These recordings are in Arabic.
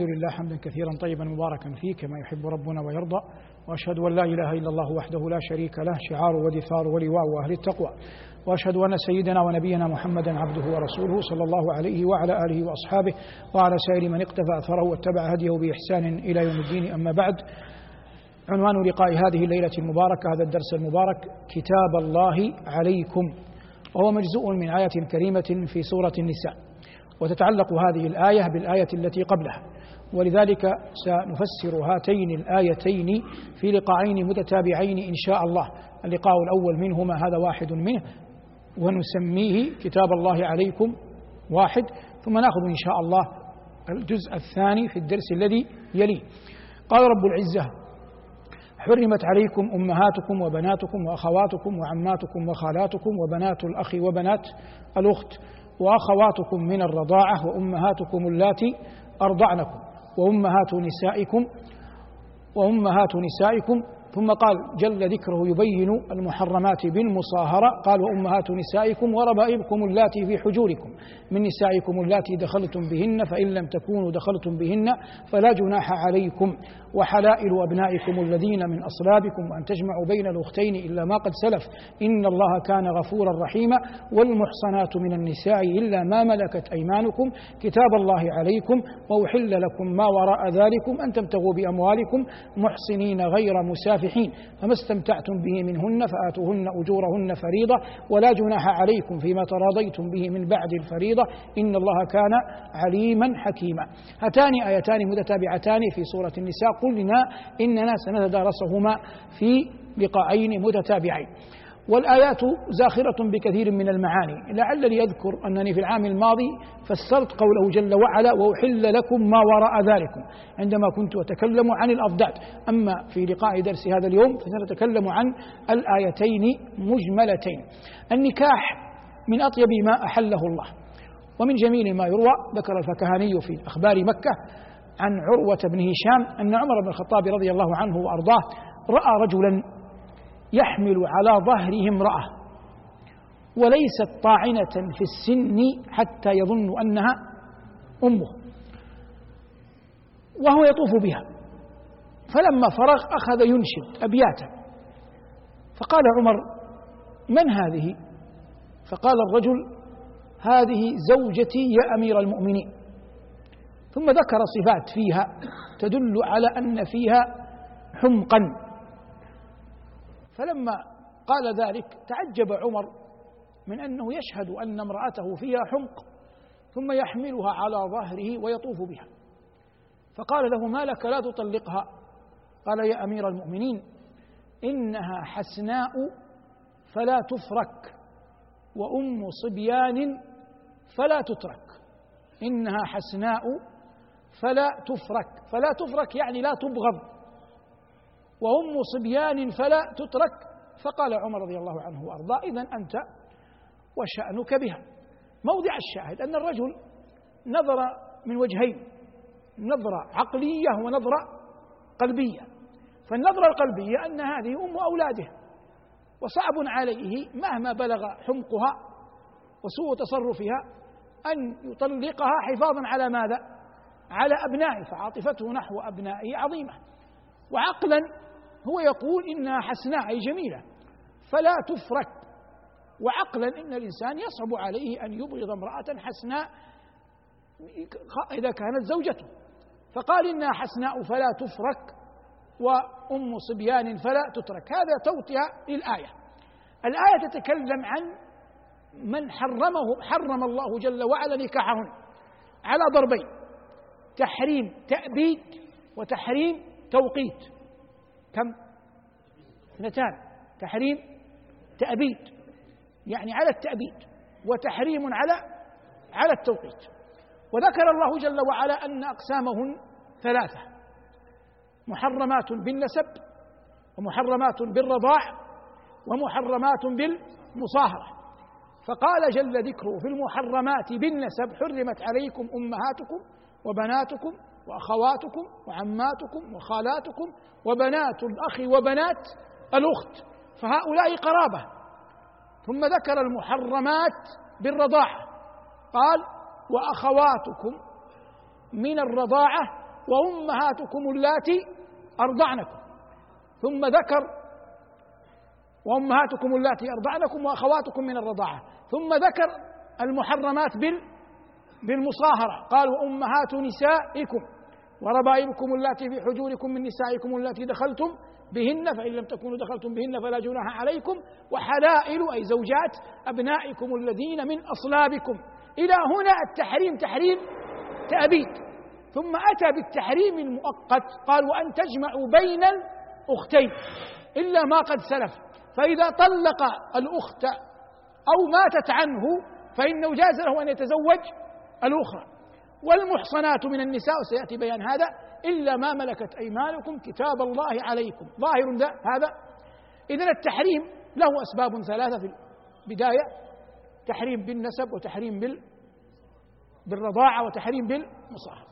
الحمد لله حمدا كثيرا طيبا مباركا فيه كما يحب ربنا ويرضى وأشهد أن لا إله إلا الله وحده لا شريك له شعار ودثار ولواء أهل التقوى وأشهد أن سيدنا ونبينا محمدا عبده ورسوله صلى الله عليه وعلى آله وأصحابه وعلى سائر من اقتفى أثره واتبع هديه بإحسان إلى يوم الدين. أما بعد عنوان لقاء هذه الليلة المباركة هذا الدرس المبارك كتاب الله عليكم وهو مجزء من آية كريمة في سورة النساء وتتعلق هذه الآية بالآية التي قبلها. ولذلك سنفسر هاتين الآيتين في لقاءين متتابعين إن شاء الله. اللقاء الأول منهما هذا واحد منه. ونسميه كتاب الله عليكم واحد. ثم نأخذ إن شاء الله الجزء الثاني في الدرس الذي يليه. قال رب العزة حرمت عليكم أمهاتكم وبناتكم وأخواتكم وعماتكم وخالاتكم وبنات الأخ وبنات الأخت وأخواتكم من الرضاعة وأمهاتكم اللاتي أرضعنكم. وأمهات نسائكم وأمهات نسائكم ثم قال جل ذكره يبين المحرمات بالمصاهرة. قال وأمهات نسائكم وربائبكم اللاتي في حجوركم. من نسائكم اللاتي دخلتم بهن فإن لم تكونوا دخلتم بهن فلا جناح عليكم. وحلائل أبنائكم الذين من أصلابكم وأن تجمعوا بين الأختين إلا ما قد سلف. إن الله كان غفورا رحيما. والمحصنات من النساء إلا ما ملكت أيمانكم. كتاب الله عليكم وأحل لكم ما وراء ذلكم. أن تبتغوا بأموالكم. محصنين غير مسافحين فما استمتعتم به منهن فآتوهن أجورهن فريضة ولا جناح عليكم فيما تراضيتم به من بعد الفريضة. إن الله كان عليما حكيما. هاتان آيتان متتابعتان في سورة النساء. قلنا إننا سنتدارسهما في لقاءين متتابعين. والآيات زاخرة بكثير من المعاني. لعلني أذكر أنني في العام الماضي فسرت قوله جل وعلا وأحل لكم ما وراء ذلكم عندما كنت أتكلم عن الأضداد أما في لقاء درس هذا اليوم فسنتكلم عن الآيتين مجملتين. النكاح من أطيب ما أحله الله. ومن جميل ما يروى ذكر الفكهاني في أخبار مكة عن عروة بن هشام أن عمر بن الخطاب رضي الله عنه وأرضاه رأى رجلا يحمل على ظهره امرأة وليست طاعنة في السن حتى يظن أنها أمه وهو يطوف بها. فلما فرغ أخذ ينشد أبياتا فقال عمر من هذه؟ فقال الرجل هذه زوجتي يا أمير المؤمنين. ثم ذكر صفات فيها تدل على أن فيها حمقا. فلما قال ذلك تعجب عمر من أنه يشهد أن امرأته فيها حمق ثم يحملها على ظهره ويطوف بها. فقال له ما لك لا تطلقها؟ قال يا أمير المؤمنين إنها حسناء فلا تفرك وأم صبيان فلا تترك إنها حسناء فلا تفرك. فلا تفرك يعني لا تبغض. وأم صبيان فلا تترك. فقال عمر رضي الله عنه وأرضاه إذا أنت وشأنك بها. موضع الشاهد أن الرجل نظر من وجهين نظرة عقلية ونظرة قلبية. فالنظرة القلبية أن هذه أم أولاده وصعب عليه مهما بلغ حمقها وسوء تصرفها أن يطلقها حفاظا على ماذا؟ على أبنائه فعاطفته نحو أبنائه عظيمة. وعقلا هو يقول إنها حسناء أي جميلة فلا تفرك. وعقلا إن الإنسان يصعب عليه أن يبغض امرأة حسناء إذا كانت زوجته. فقال إنها حسناء فلا تفرك وأم صبيان فلا تترك. هذا توطئة للآية. الآية تتكلم عن من حرمه حرم الله جل وعلا نكاحهن. على ضربين تحريم تأبيد وتحريم توقيت. كم؟ اثنتان. تحريم تأبيد. يعني على التأبيد وتحريم على على التوقيت. وذكر الله جل وعلا أن أقسامهن ثلاثة. محرمات بالنسب ومحرمات بالرضاع ومحرمات بالمصاهرة. فقال جل ذكره في المحرمات بالنسب حرمت عليكم أمهاتكم وبناتكم وأخواتكم وعماتكم وخالاتكم وبنات الأخ وبنات الأخت. فهؤلاء قرابة. ثم ذكر المحرمات بالرضاعة. قال وأخواتكم من الرضاعة وأمهاتكم اللاتي أرضعنكم. ثم ذكر وأمهاتكم اللاتي أرضعنكم وأخواتكم من الرضاعة. ثم ذكر المحرمات بال بالمصاهرة. قال وأمهات نسائكم وربائبكم اللاتي في حجوركم من نسائكم اللاتي دخلتم بهن فإن لم تكونوا دخلتم بهن فلا جناح عليكم. وحلائل أي زوجات أبنائكم الذين من أصلابكم. إلى هنا التحريم تحريم تأبيد. ثم أتى بالتحريم المؤقت. قال وأن تجمعوا بين الأختين إلا ما قد سلف. فإذا طلق الأخت أو ماتت عنه فإنه جاز له أن يتزوج الأخرى. والمحصنات من النساء وسيأتي بيان هذا إلا ما ملكت أيمانكم كتاب الله عليكم. ظاهر ده هذا. إذن التحريم له أسباب ثلاثة في البداية. تحريم بالنسب وتحريم بال بالرضاعة وتحريم بالمصاهرة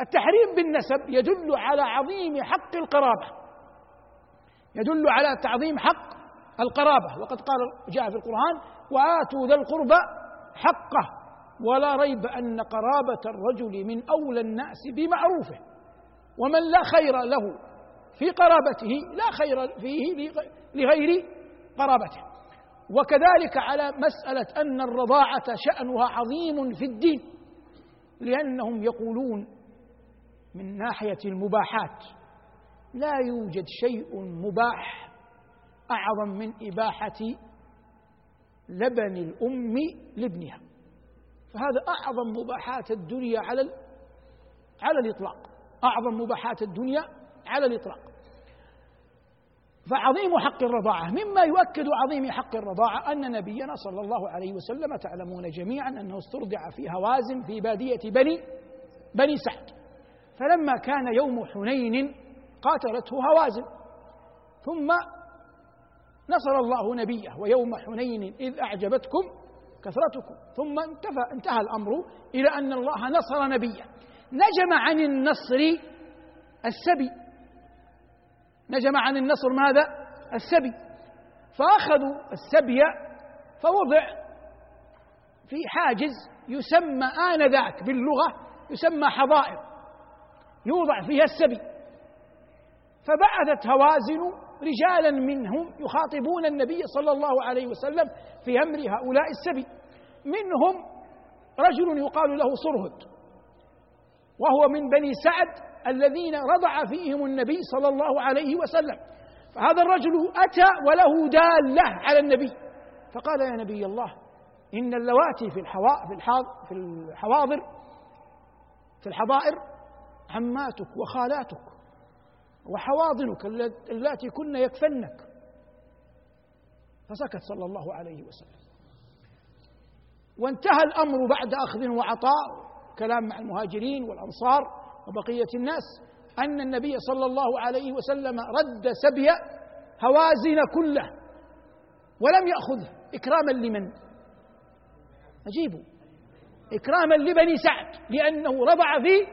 التحريم بالنسب يدل على عظيم حق القرابة. يدل على تعظيم حق القرابة. وقد قال جاء في القرآن وآتوا ذا القربى حقه. ولا ريب أن قرابة الرجل من أولى الناس بمعروفه ومن لا خير له في قرابته لا خير فيه لغير قرابته. وكذلك على مسألة أن الرضاعة شأنها عظيم في الدين لأنهم يقولون من ناحية المباحات لا يوجد شيء مباح أعظم من إباحة لبن الأم لابنها. فهذا أعظم مباحات الدنيا على على الإطلاق. أعظم مباحات الدنيا على الإطلاق. فعظيم حق الرضاعة مما يؤكد عظيم حق الرضاعة أن نبينا صلى الله عليه وسلم تعلمون جميعا أنه استرضع في هوازن في بادية بني بني سعد. فلما كان يوم حنين قاتلته هوازن. ثم نصر الله نبيه ويوم حنين إذ أعجبتكم كثرتكم. ثم انتهى انتهى الأمر إلى أن الله نصر نبيه نجم عن النصر السبي. نجم عن النصر ماذا؟ السبي. فأخذوا السبي فوضع في حاجز يسمى آنذاك باللغة يسمى حظائر. يوضع فيها السبي. فبعثت هوازن رجالا منهم يخاطبون النبي صلى الله عليه وسلم في أمر هؤلاء السبي. منهم رجل يقال له صرهد وهو من بني سعد الذين رضع فيهم النبي صلى الله عليه وسلم فهذا الرجل أتى وله دالة على النبي فقال يا نبي الله إن اللواتي في في الحواضر في الحظائر عماتك وخالاتك وحواضنك اللاتي كن يكفنك فسكت صلى الله عليه وسلم. وانتهى الأمر بعد أخذ وعطاء كلام مع المهاجرين والأنصار وبقية الناس أن النبي صلى الله عليه وسلم رد سبي هوازن كله ولم يأخذه. إكراما لمن؟ عجيب إكراما لبني سعد لأنه رضع في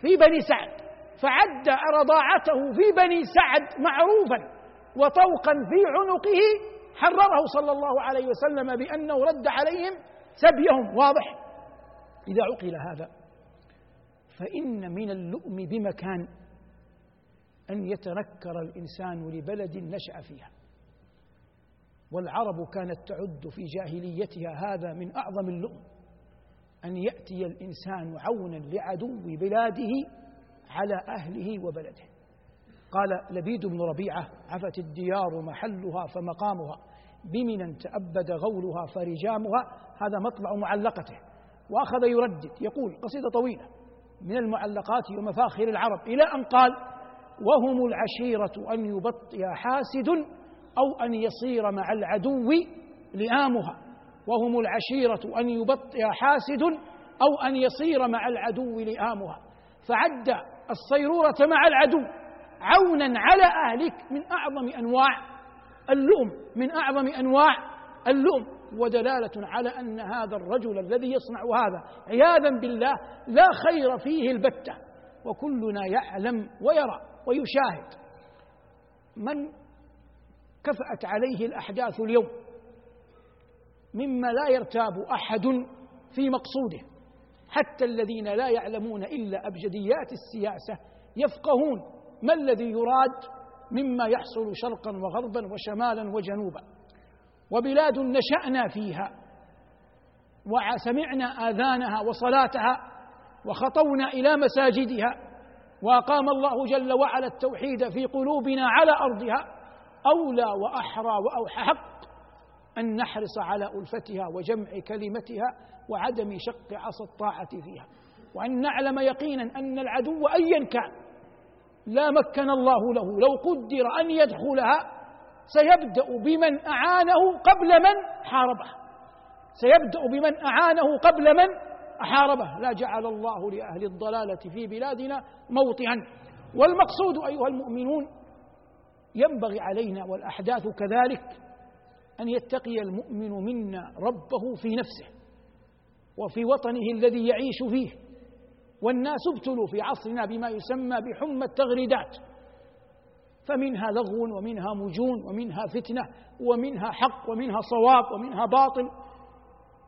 في بني سعد. فعد رضاعته في بني سعد معروفا وطوقا في عنقه حرره صلى الله عليه وسلم بأنه رد عليهم سبيهم واضح؟ إذا عقل هذا فإن من اللؤم بمكان أن يتنكر الإنسان لبلد نشأ فيها. والعرب كانت تعد في جاهليتها هذا من أعظم اللؤم أن يأتي الإنسان عونا لعدو بلاده على أهله وبلده. قال لبيد بن ربيعة عفت الديار محلها فمقامها. بمنا تأبد غولها فرجامها هذا مطلع معلقته. وأخذ يردد يقول قصيدة طويلة من المعلقات ومفاخر العرب إلى أن قال وهم العشيرة أن يبطئ حاسد أو أن يصير مع العدو لئامها. وهم العشيرة أن يبطئ حاسد أو أن يصير مع العدو لئامها. فعد الصيرورة مع العدو عونا على أهلك من أعظم أنواع اللؤم من أعظم أنواع اللؤم ودلالة على أن هذا الرجل الذي يصنع هذا عياذا بالله لا خير فيه البتة. وكلنا يعلم ويرى ويشاهد من كفأت عليه الأحداث اليوم. مما لا يرتاب أحد في مقصوده. حتى الذين لا يعلمون إلا أبجديات السياسة يفقهون ما الذي يراد مما يحصل شرقا وغربا وشمالا وجنوبا. وبلاد نشأنا فيها وسمعنا آذانها وصلاتها وخطونا إلى مساجدها وأقام الله جل وعلا التوحيد في قلوبنا على أرضها أولى وأحرى وأحق أن نحرص على ألفتها وجمع كلمتها وعدم شق عصا الطاعة فيها. وأن نعلم يقينا أن العدو أيا كان لا مكن الله له. لو قدر أن يدخلها سيبدأ بمن أعانه قبل من حاربه. سيبدأ بمن أعانه قبل من أحاربه. لا جعل الله لأهل الضلالة في بلادنا موطئا. والمقصود أيها المؤمنون ينبغي علينا والأحداث كذلك أن يتقي المؤمن منا ربه في نفسه وفي وطنه الذي يعيش فيه. والناس ابتلوا في عصرنا بما يسمى بحمى التغريدات. فمنها لغو ومنها مجون ومنها فتنة ومنها حق ومنها صواب ومنها باطل.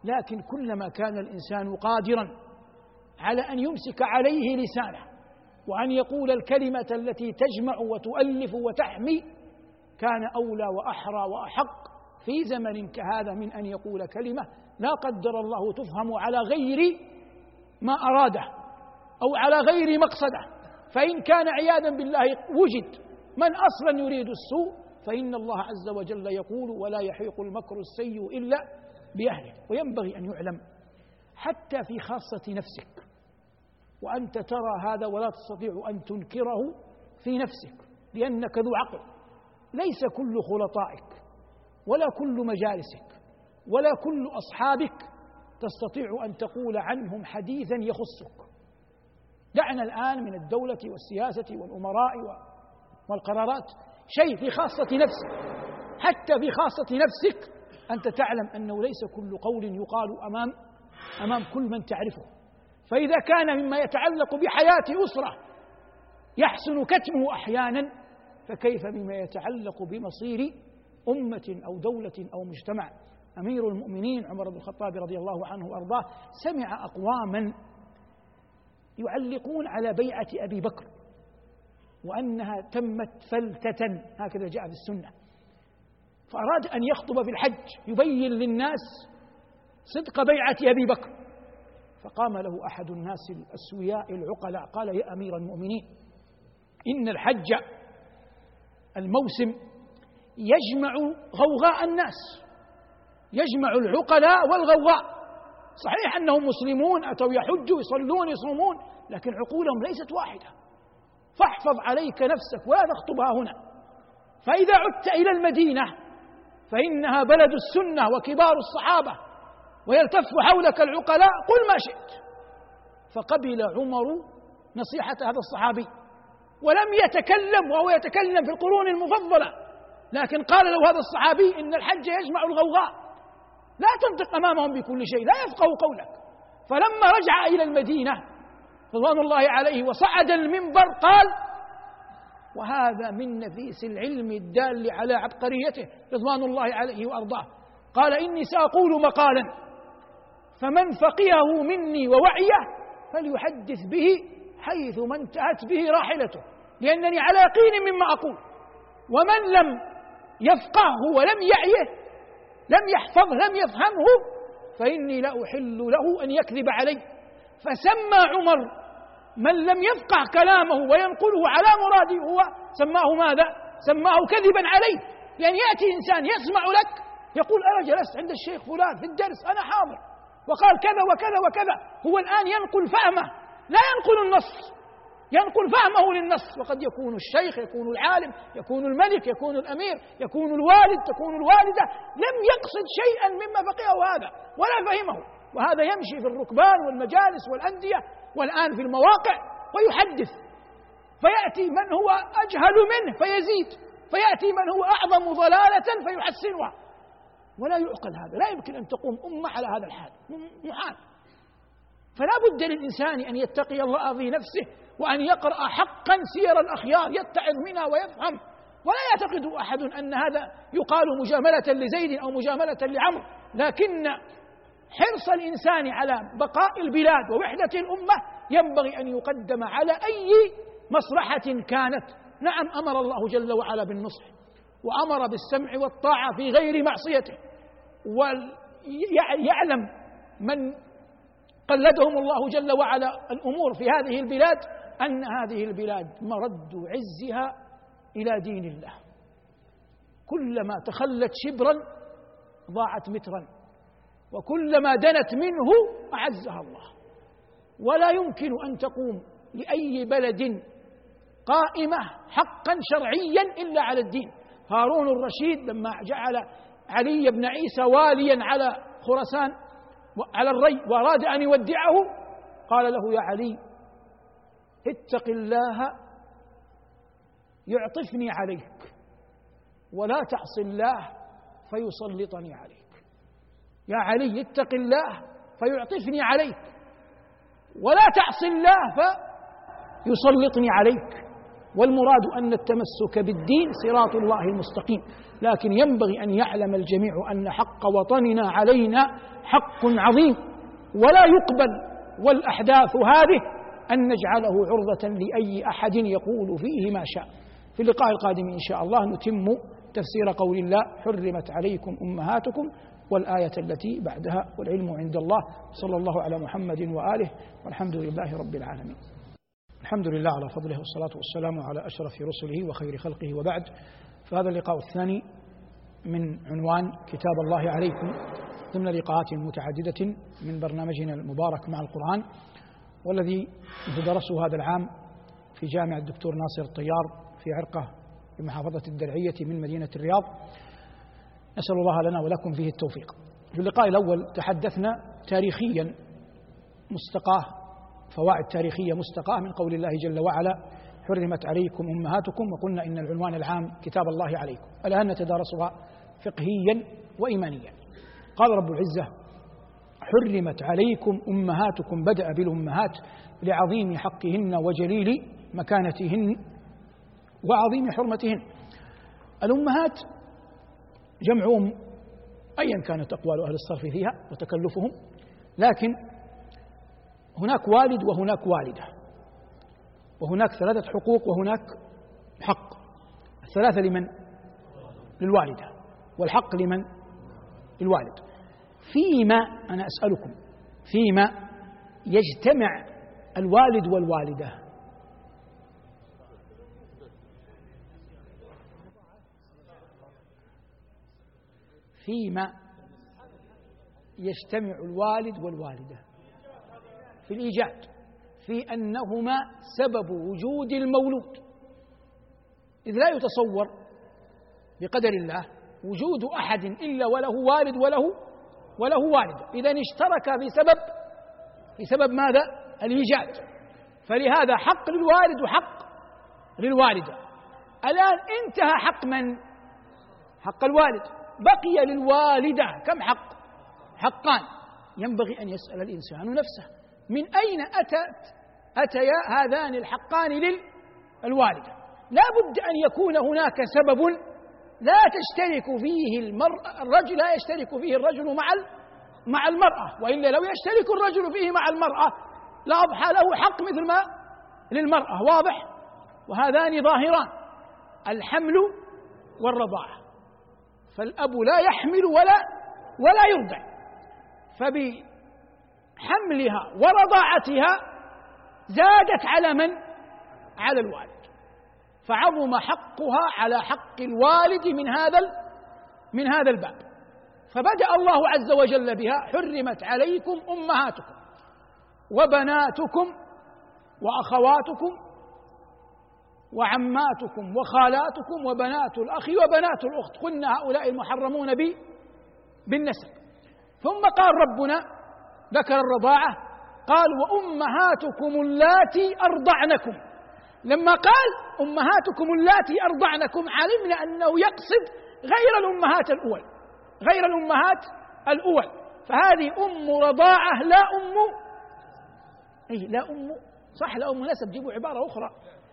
لكن كلما كان الإنسان قادرا على أن يمسك عليه لسانه وأن يقول الكلمة التي تجمع وتؤلف وتحمي كان أولى وأحرى وأحق في زمن كهذا من أن يقول كلمة لا قدر الله تفهم على غير ما أراده. أو على غير مقصده. فإن كان عياذا بالله وجد من أصلا يريد السوء فإن الله عز وجل يقول ولا يحيق المكر السيء إلا بأهله. وينبغي أن يعلم حتى في خاصة نفسك. وأنت ترى هذا ولا تستطيع أن تنكره في نفسك لأنك ذو عقل. ليس كل خلطائك ولا كل مجالسك ولا كل أصحابك تستطيع أن تقول عنهم حديثا يخصك. دعنا الآن من الدولة والسياسة والأمراء والقرارات شيء في خاصة نفسك. حتى في خاصة نفسك أنت تعلم أنه ليس كل قول يقال امام أمام كل من تعرفه. فإذا كان مما يتعلق بحياة أسرة يحسن كتمه أحيانا فكيف بما يتعلق بمصير أمة أو دولة أو مجتمع؟ أمير المؤمنين عمر بن الخطاب رضي الله عنه وأرضاه سمع أقواما يعلقون على بيعة أبي بكر وأنها تمت فلتة هكذا جاء في السنة. فأراد أن يخطب في الحج يبين للناس صدق بيعة أبي بكر. فقام له أحد الناس الأسوياء العقلاء قال يا أمير المؤمنين إن الحج الموسم يجمع غوغاء الناس يجمع العقلاء والغوغاء. صحيح أنهم مسلمون أتوا يحجوا يصلون يصومون لكن عقولهم ليست واحدة. فاحفظ عليك نفسك ولا تخطبها هنا. فإذا عدت إلى المدينة فإنها بلد السنة وكبار الصحابة ويلتف حولك العقلاء قل ما شئت. فقبل عمر نصيحة هذا الصحابي. ولم يتكلم وهو يتكلم في القرون المفضلة لكن قال له هذا الصحابي إن الحج يجمع الغوغاء. لا تنطق أمامهم بكل شيء لا يفقه قولك. فلما رجع إلى المدينة رضوان الله عليه وصعد المنبر قال وهذا من نفيس العلم الدال على عبقريته رضوان الله عليه وأرضاه. قال إني سأقول مقالا فمن فقهه مني ووعيه فليحدث به حيث ما انتهت به راحلته لأنني على يقين مما أقول. ومن لم يفقهه ولم يعيه لم يحفظه لم يفهمه فإني لا أحل له أن يكذب علي. فسمى عمر من لم يفقه كلامه وينقله على مراده هو. سماه ماذا؟ سماه كذبا عليه لأن يأتي إنسان يسمع لك يقول أنا جلست عند الشيخ فلان في الدرس أنا حاضر. وقال كذا وكذا وكذا. هو الآن ينقل فهمه لا ينقل النص. ينقل فهمه للنص. وقد يكون الشيخ يكون العالم يكون الملك يكون الأمير يكون الوالد تكون الوالدة. لم يقصد شيئا مما فقهه هذا ولا فهمه. وهذا يمشي في الركبان والمجالس والأندية والآن في المواقع ويحدث. فيأتي من هو أجهل منه فيزيد. فيأتي من هو أعظم ضلالة فيحسنها. ولا يعقل هذا. لا يمكن أن تقوم أمة على هذا الحال. محال فلا بد للإنسان أن يتقي الله في نفسه وأن يقرأ حقا سير الأخيار يتعظ منها ويفهم. ولا يعتقد أحد أن هذا يقال مجاملة لزيد أو مجاملة لعمر لكن حرص الإنسان على بقاء البلاد ووحدة الأمة ينبغي أن يقدم على أي مصلحة كانت. نعم أمر الله جل وعلا بالنصح وأمر بالسمع والطاعة في غير معصيته. ويعلم من قلدهم الله جل وعلا الأمور في هذه البلاد. أن هذه البلاد مرد عزها إلى دين الله. كلما تخلت شبرا ضاعت مترا وكلما دنت منه أعزها الله. ولا يمكن أن تقوم لأي بلد قائمة حقا شرعيا إلا على الدين. هارون الرشيد لما جعل علي بن عيسى واليا على خراسان على الري وأراد أن يودعه قال له يا علي اتق الله يعطفني عليك ولا تعص الله فيسلطني عليك. يا علي اتق الله فيعطفني عليك ولا تعص الله فيسلطني عليك. والمراد أن التمسك بالدين صراط الله المستقيم لكن ينبغي أن يعلم الجميع أن حق وطننا علينا حق عظيم ولا يقبل والأحداث هذه أن نجعله عرضة لأي أحد يقول فيه ما شاء. في اللقاء القادم إن شاء الله نتم تفسير قول الله حرمت عليكم أمهاتكم والآية التي بعدها والعلم عند الله. صلى الله على محمد وآله والحمد لله رب العالمين. الحمد لله على فضله والصلاة والسلام على أشرف رسله وخير خلقه وبعد. فهذا اللقاء الثاني من عنوان كتاب الله عليكم ضمن لقاءات متعددة من برنامجنا المبارك مع القرآن. والذي درسه هذا العام في جامع الدكتور ناصر الطيار في عرقة في محافظة الدرعية من مدينة الرياض. نسأل الله لنا ولكم فيه التوفيق. في اللقاء الأول تحدثنا تاريخيا مستقاة فوائد تاريخية مستقاة من قول الله جل وعلا حرمت عليكم أمهاتكم وقلنا إن العنوان العام كتاب الله عليكم. الآن نتدارسها فقهيا وإيمانيا. قال رب العزة حرمت عليكم أمهاتكم بدأ بالأمهات لعظيم حقهن وجليل مكانتهن وعظيم حرمتهن الأمهات جمع أم أيا كانت أقوال أهل الصرف فيها وتكلفهم لكن هناك والد وهناك والدة وهناك ثلاثة حقوق وهناك حق الثلاثة لمن؟ للوالدة والحق لمن؟ للوالد فيما أنا أسألكم فيما يجتمع الوالد والوالدة. فيما يجتمع الوالد والوالدة. في الإيجاد في أنهما سبب وجود المولود. إذ لا يتصور بقدر الله وجود أحد إلا وله والد وله وله والدة إذا اشترك في سبب في سبب ماذا؟ الإيجاد فلهذا حق للوالد وحق للوالدة. الآن انتهى حق من؟ حق الوالد. بقي للوالدة. كم حق؟ حقان. ينبغي أن يسأل الإنسان نفسه. من أين أتت أتيا هذان الحقان للوالدة؟ لا بد أن يكون هناك سبب لا تشترك فيه المرأة الرجل لا يشترك فيه الرجل مع مع المرأة. وإلا لو يشترك الرجل فيه مع المرأة لأضحى له حق مثل ما للمرأة. واضح؟ وهذان ظاهران الحمل والرضاعة. فالأب لا يحمل ولا ولا يرضع. فبحملها ورضاعتها زادت على من؟ على الوالد. فعظم حقها على حق الوالد من هذا من هذا الباب. فبدأ الله عز وجل بها حرمت عليكم أمهاتكم وبناتكم وأخواتكم وعماتكم وخالاتكم وبنات الأخ وبنات الأخت. قلنا هؤلاء المحرمون بي بالنسب. ثم قال ربنا ذكر الرضاعة قال وأمهاتكم اللاتي أرضعنكم. لما قال أمهاتكم اللاتي أرضعنكم علمنا أنه يقصد غير الأمهات الأول غير الأمهات الأول. فهذه أم رضاعة لا أم أي لا أم صح لا أم نسب جيبوا عبارة أخرى.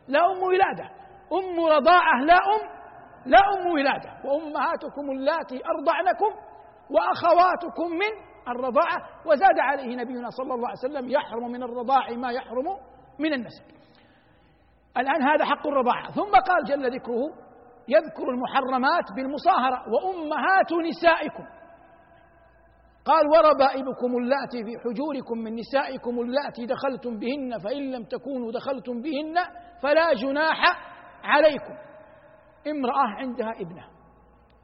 لا أم ولادة. أم رضاعة لا أم لا أم ولادة. وأمهاتكم اللاتي أرضعنكم وأخواتكم من الرضاعة. وزاد عليه نبينا صلى الله عليه وسلم يحرم من الرضاع ما يحرم من النسب. الآن هذا حق الرضاعة. ثم قال جل ذكره يذكر المحرمات بالمصاهرة وأمهات نسائكم. قال وربائبكم اللاتي في حجوركم من نسائكم اللاتي دخلتم بهن فإن لم تكونوا دخلتم بهن فلا جناح عليكم. امرأة عندها ابنة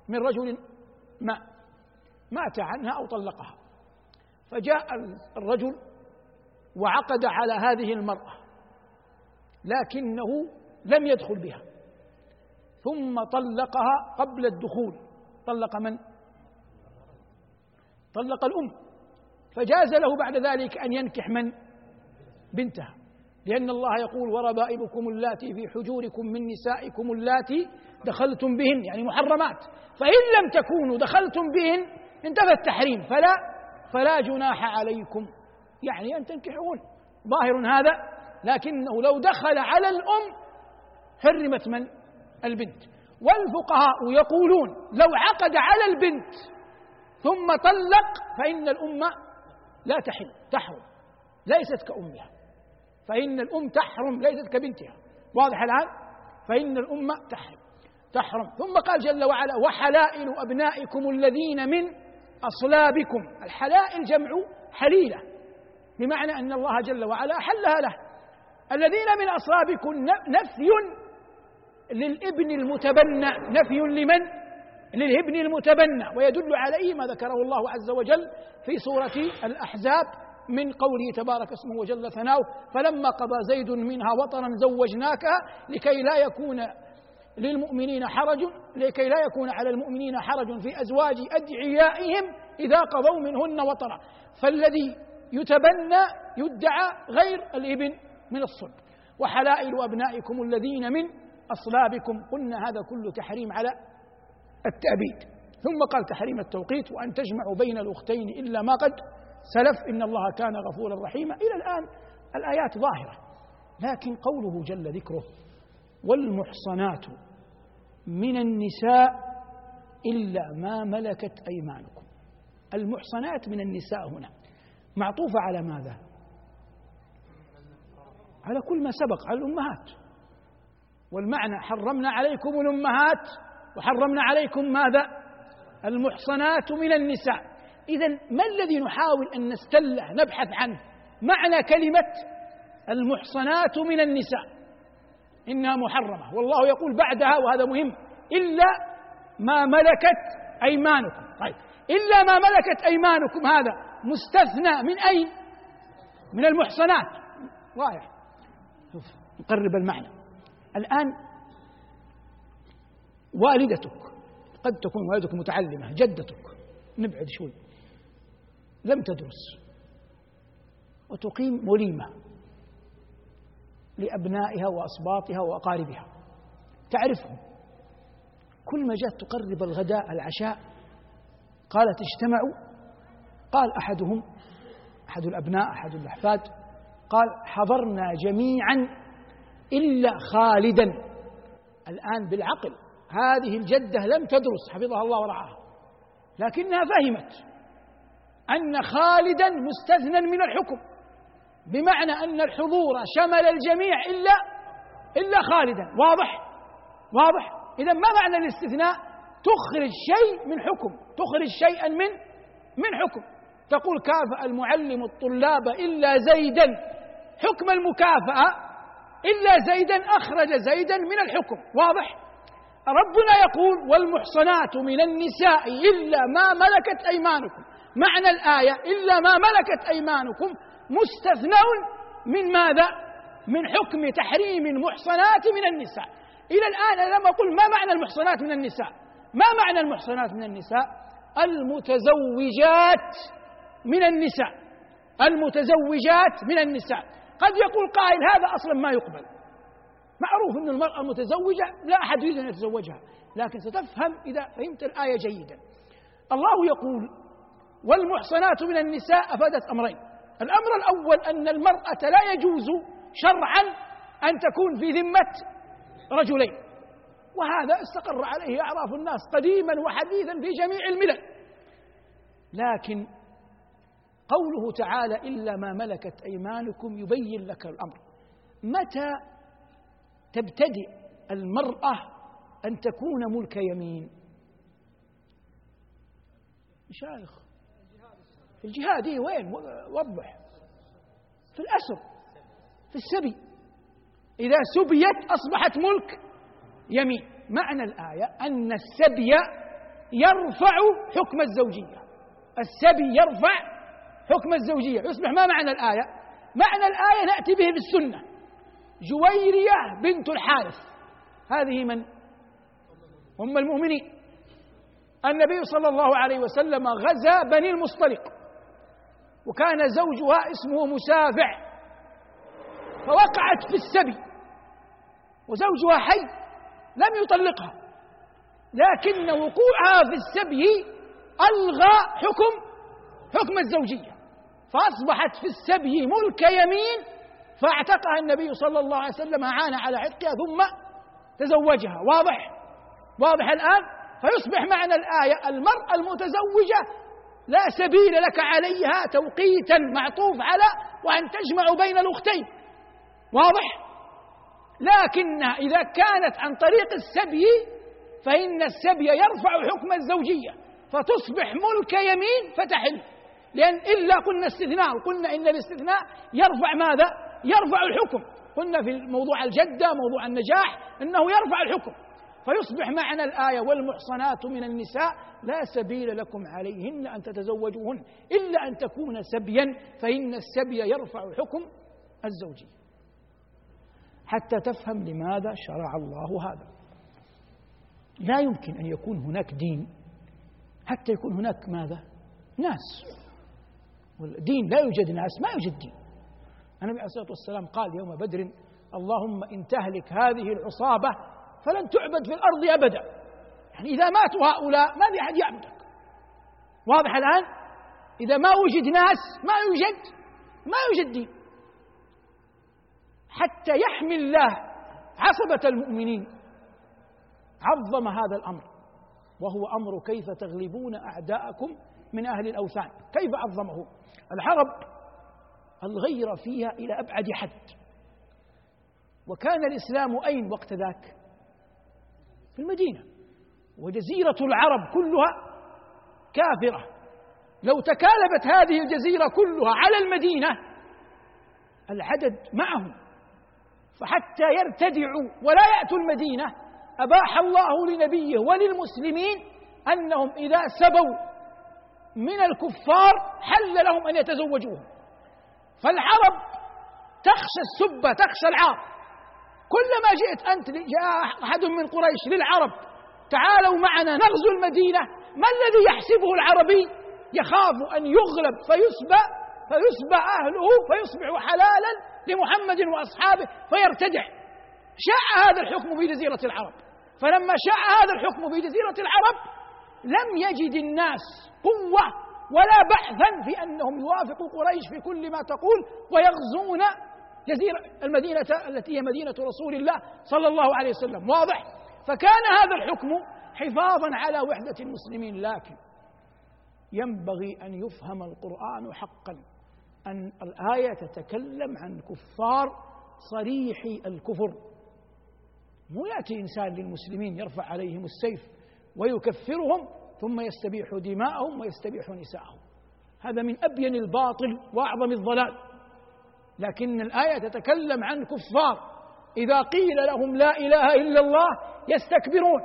من رجل ما مات عنها أو طلقها. فجاء الرجل وعقد على هذه المرأة. لكنه لم يدخل بها. ثم طلقها قبل الدخول. طلق من؟ طلق الأم. فجاز له بعد ذلك أن ينكح من؟ بنتها. لأن الله يقول وربائبكم اللاتي في حجوركم من نسائكم اللاتي دخلتم بهن. يعني محرمات. فإن لم تكونوا دخلتم بهن انتفى التحريم. فلا فلا جناح عليكم. يعني أن تنكحون. ظاهر هذا لكنه لو دخل على الأم حرمت من؟ البنت. والفقهاء يقولون لو عقد على البنت ثم طلق فإن الأم لا تحل تحرم ليست كأمها. فإن الأم تحرم ليست كبنتها. واضح الآن؟ فإن الأم تحرم تحرم. ثم قال جل وعلا وحلائل أبنائكم الذين من أصلابكم. الحلائل جمع حليلة بمعنى أن الله جل وعلا أحلها له. الذين من أصلابكم نفي للابن المتبنى. نفي لمن؟ للابن المتبنى. ويدل عليه ما ذكره الله عز وجل في سورة الأحزاب من قوله تبارك اسمه وجل ثناؤه فلما قضى زيد منها وطرا زوجناكها لكي لا يكون للمؤمنين حرج لكي لا يكون على المؤمنين حرج في أزواج أدعيائهم إذا قضوا منهن وطرا فالذي يتبنى يدعى غير الابن. من الصلب. وحلائل أبنائكم الذين من أصلابكم. قلنا هذا كله تحريم على التأبيد. ثم قال تحريم التوقيت وأن تجمعوا بين الأختين إلا ما قد سلف. إن الله كان غفورا رحيما. إلى الآن الآيات ظاهرة لكن قوله جل ذكره والمحصنات من النساء إلا ما ملكت أيمانكم. المحصنات من النساء هنا معطوفة على ماذا؟ على كل ما سبق على الأمهات. والمعنى حرمنا عليكم الأمهات وحرمنا عليكم ماذا؟ المحصنات من النساء. إذا ما الذي نحاول أن نستله نبحث عنه؟ معنى كلمة المحصنات من النساء. إنها محرمة. والله يقول بعدها وهذا مهم إلا ما ملكت أيمانكم. طيب إلا ما ملكت أيمانكم هذا مستثنى من أين؟ من المحصنات. واضح نقرب المعنى. الآن والدتك قد تكون والدتك متعلمة جدتك نبعد شوي لم تدرس وتقيم وليمة لأبنائها وأصباطها وأقاربها. تعرفهم. كل ما جاءت تقرب الغداء العشاء قالت اجتمعوا قال أحدهم أحد الأبناء أحد الأحفاد قال حضرنا جميعا إلا خالدا. الآن بالعقل هذه الجدة لم تدرس حفظها الله ورعاها لكنها فهمت أن خالدا مستثنى من الحكم بمعنى أن الحضور شمل الجميع إلا إلا خالدا. واضح؟ واضح؟ إذا ما معنى الاستثناء؟ تخرج شيء من حكم تخرج شيئا من من حكم. تقول كافأ المعلم الطلاب إلا زيدا. حكم المكافأة إلا زيدا أخرج زيدا من الحكم. واضح؟ ربنا يقول والمحصنات من النساء إلا ما ملكت أيمانكم. معنى الآية إلا ما ملكت أيمانكم مستثنى من ماذا؟ من حكم تحريم المحصنات من النساء. إلى الآن أنا لما أقول ما معنى المحصنات من النساء ما معنى المحصنات من النساء؟ المتزوجات من النساء. المتزوجات من النساء. قد يقول قائل هذا أصلا ما يقبل. معروف إن المرأة المتزوجه لا أحد يريد أن يتزوجها لكن ستفهم إذا فهمت الآية جيدا. الله يقول والمحصنات من النساء أفادت أمرين. الأمر الأول أن المرأة لا يجوز شرعا أن تكون في ذمة رجلين. وهذا استقر عليه أعراف الناس قديما وحديثا في جميع الملل. لكن قوله تعالى إلا ما ملكت أيمانكم يبين لك الأمر. متى تبتدئ المرأة أن تكون ملك يمين؟ مشايخ. في الجهاد إيه وين؟ وضح. في الأسر. في السبي. إذا سبيت أصبحت ملك يمين. معنى الآية أن السبي يرفع حكم الزوجية. السبي يرفع حكم الزوجية. يصبح ما معنى الآية؟ معنى الآية نأتي به بالسنة. جويرية بنت الحارث. هذه من؟ أم المؤمنين. النبي صلى الله عليه وسلم غزا بني المصطلق. وكان زوجها اسمه مسافع. فوقعت في السبي. وزوجها حي لم يطلقها. لكن وقوعها في السبي ألغى حكم حكم الزوجية. فأصبحت في السبي ملك يمين فاعتقها النبي صلى الله عليه وسلم أعان على عتقها ثم تزوجها. واضح؟ واضح الآن؟ فيصبح معنى الآية المرأة المتزوجة لا سبيل لك عليها توقيتا معطوف على وأن تجمع بين الأختين. واضح؟ لكن إذا كانت عن طريق السبي فإن السبي يرفع حكم الزوجية فتصبح ملك يمين فتحل. لأن إلا قلنا استثناء وقلنا إن الاستثناء يرفع ماذا؟ يرفع الحكم. قلنا في موضوع الجدة موضوع النجاح أنه يرفع الحكم. فيصبح معنى الآية والمحصنات من النساء لا سبيل لكم عليهن أن تتزوجوهن إلا أن تكون سبيا فإن السبي يرفع حكم الزوجية حتى تفهم لماذا شرع الله هذا. لا يمكن أن يكون هناك دين حتى يكون هناك ماذا؟ ناس. والدين لا يوجد ناس ما يوجد دين. النبي عليه الصلاة والسلام قال يوم بدر اللهم إن تهلك هذه العصابة فلن تعبد في الأرض أبدا. يعني إذا ماتوا هؤلاء ما في أحد يعبدك. واضح الآن؟ إذا ما وجد ناس ما يوجد ما يوجد دين. حتى يحمي الله عصبة المؤمنين. عظم هذا الأمر. وهو أمر كيف تغلبون أعداءكم من أهل الأوثان. كيف عظمه؟ العرب الغير فيها إلى أبعد حد؟ وكان الإسلام أين وقت ذاك؟ في المدينة. وجزيرة العرب كلها كافرة. لو تكالبت هذه الجزيرة كلها على المدينة العدد معهم. فحتى يرتدعوا ولا يأتوا المدينة أباح الله لنبيه وللمسلمين أنهم إذا سبوا من الكفار حل لهم أن يتزوجوهم. فالعرب تخشى السبة تخشى العار. كلما جئت أنت جاء أحد من قريش للعرب تعالوا معنا نغزو المدينة. ما الذي يحسبه العربي؟ يخاف أن يغلب فيسبى فيسبى أهله فيصبح حلالا لمحمد وأصحابه فيرتدع. شاء هذا الحكم في جزيرة العرب. فلما شاء هذا الحكم في جزيرة العرب لم يجد الناس قوة ولا بحثا في أنهم يوافقوا قريش في كل ما تقول ويغزون جزيرة المدينة التي هي مدينة رسول الله صلى الله عليه وسلم. واضح؟ فكان هذا الحكم حفاظا على وحدة المسلمين لكن ينبغي أن يفهم القرآن حقا أن الآية تتكلم عن كفار صريحي الكفر. مو يأتي إنسان للمسلمين يرفع عليهم السيف ويكفرهم ثم يستبيح دماءهم ويستبيح نساءهم. هذا من أبين الباطل وأعظم الضلال. لكن الآية تتكلم عن كفار. إذا قيل لهم لا إله إلا الله يستكبرون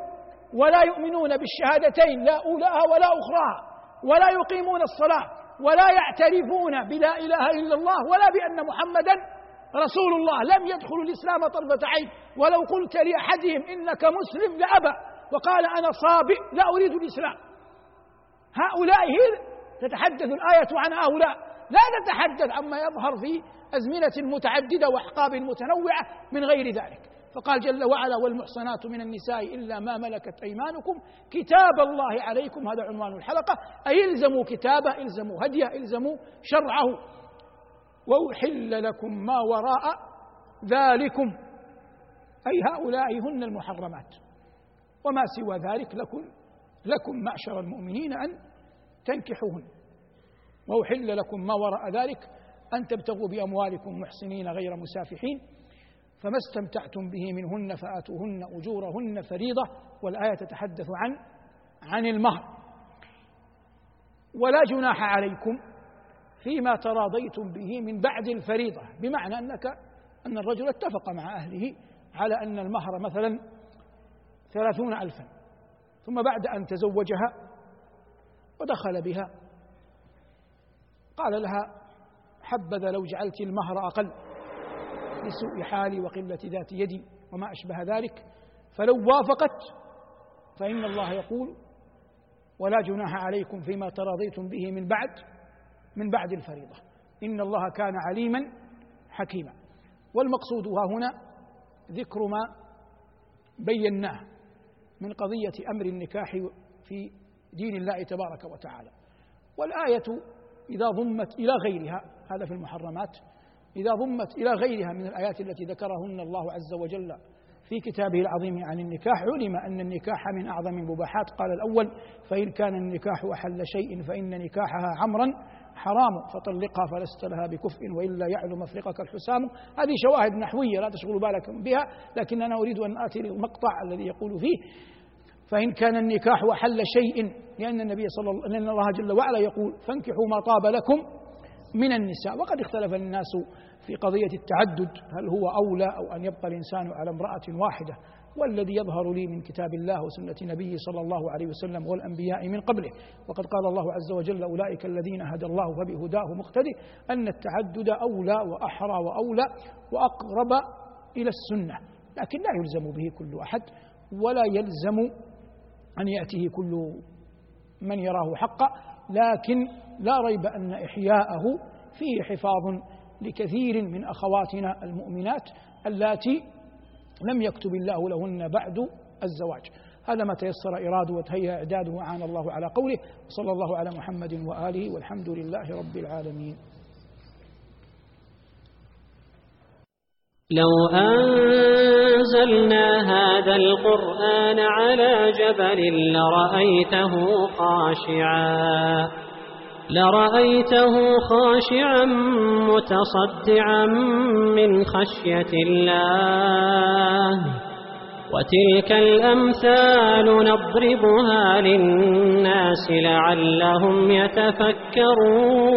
ولا يؤمنون بالشهادتين لا أولاها ولا أخراها ولا يقيمون الصلاة ولا يعترفون بلا إله إلا الله ولا بأن محمدا رسول الله. لم يدخلوا الإسلام طرفة عين. ولو قلت لأحدهم إنك مسلم لأبى. وقال أنا صابئ لا أريد الإسلام. هؤلاء هي تتحدث الآية عن هؤلاء. لا تتحدث عما يظهر في أزمنة متعددة وأحقاب متنوعة من غير ذلك. فقال جل وعلا والمحصنات من النساء إلا ما ملكت أيمانكم كتاب الله عليكم. هذا عنوان الحلقة. أي الزموا كتابه الزموا هديه الزموا شرعه. وأحل لكم ما وراء ذلكم. أي هؤلاء هن المحرمات. وما سوى ذلك لكم لكم معشر المؤمنين أن تنكحوهن. وأحل لكم ما وراء ذلك أن تبتغوا بأموالكم محسنين غير مسافحين فما استمتعتم به منهن فآتوهن أجورهن فريضة والآية تتحدث عن عن المهر. ولا جناح عليكم فيما تراضيتم به من بعد الفريضة بمعنى أنك أن الرجل اتفق مع أهله على أن المهر مثلا ثلاثون ألفا. ثم بعد أن تزوجها ودخل بها قال لها حبذا لو جعلت المهر أقل لسوء حالي وقلة ذات يدي وما أشبه ذلك فلو وافقت فإن الله يقول ولا جناح عليكم فيما تراضيتم به من بعد من بعد الفريضة. إن الله كان عليما حكيما. والمقصود ها هنا ذكر ما بيناه. من قضية أمر النكاح في دين الله تبارك وتعالى. والآية إذا ضمت إلى غيرها هذا في المحرمات إذا ضمت إلى غيرها من الآيات التي ذكرهن الله عز وجل في كتابه العظيم عن النكاح علم أن النكاح من أعظم المباحات. قال الأول فإن كان النكاح أحل شيء فإن نكاحها عمرا حرام فطلقها فلست لها بكفء وإلا يعلو مفرقك الحسام. هذه شواهد نحوية لا تشغل بالك بها لكن أنا أريد أن آتي المقطع الذي يقول فيه. فإن كان النكاح أحل شيء لأن النبي صلى الله لأن الله جل وعلا يقول فانكحوا ما طاب لكم من النساء. وقد اختلف الناس في قضية التعدد هل هو أولى أو أن يبقى الإنسان على امرأة واحدة. والذي يظهر لي من كتاب الله وسنة نبيه صلى الله عليه وسلم والأنبياء من قبله. وقد قال الله عز وجل أولئك الذين هدى الله فبهداه مقتدي أن التعدد أولى وأحرى وأولى وأقرب إلى السنة. لكن لا يلزم به كل أحد ولا يلزم أن يأتيه كل من يراه حقا. لكن لا ريب أن إحياءه فيه حفاظ لكثير من أخواتنا المؤمنات اللاتي لم يكتب الله لهن بعد الزواج. هذا ما تيسر إراده وتهيأ إعداده وعان الله على قوله صلى الله على محمد وآله والحمد لله رب العالمين. لو أنزلنا هذا القرآن على جبل لرأيته خاشعا. لرأيته خاشعا متصدعا من خشية الله وتلك الأمثال نضربها للناس لعلهم يتفكرون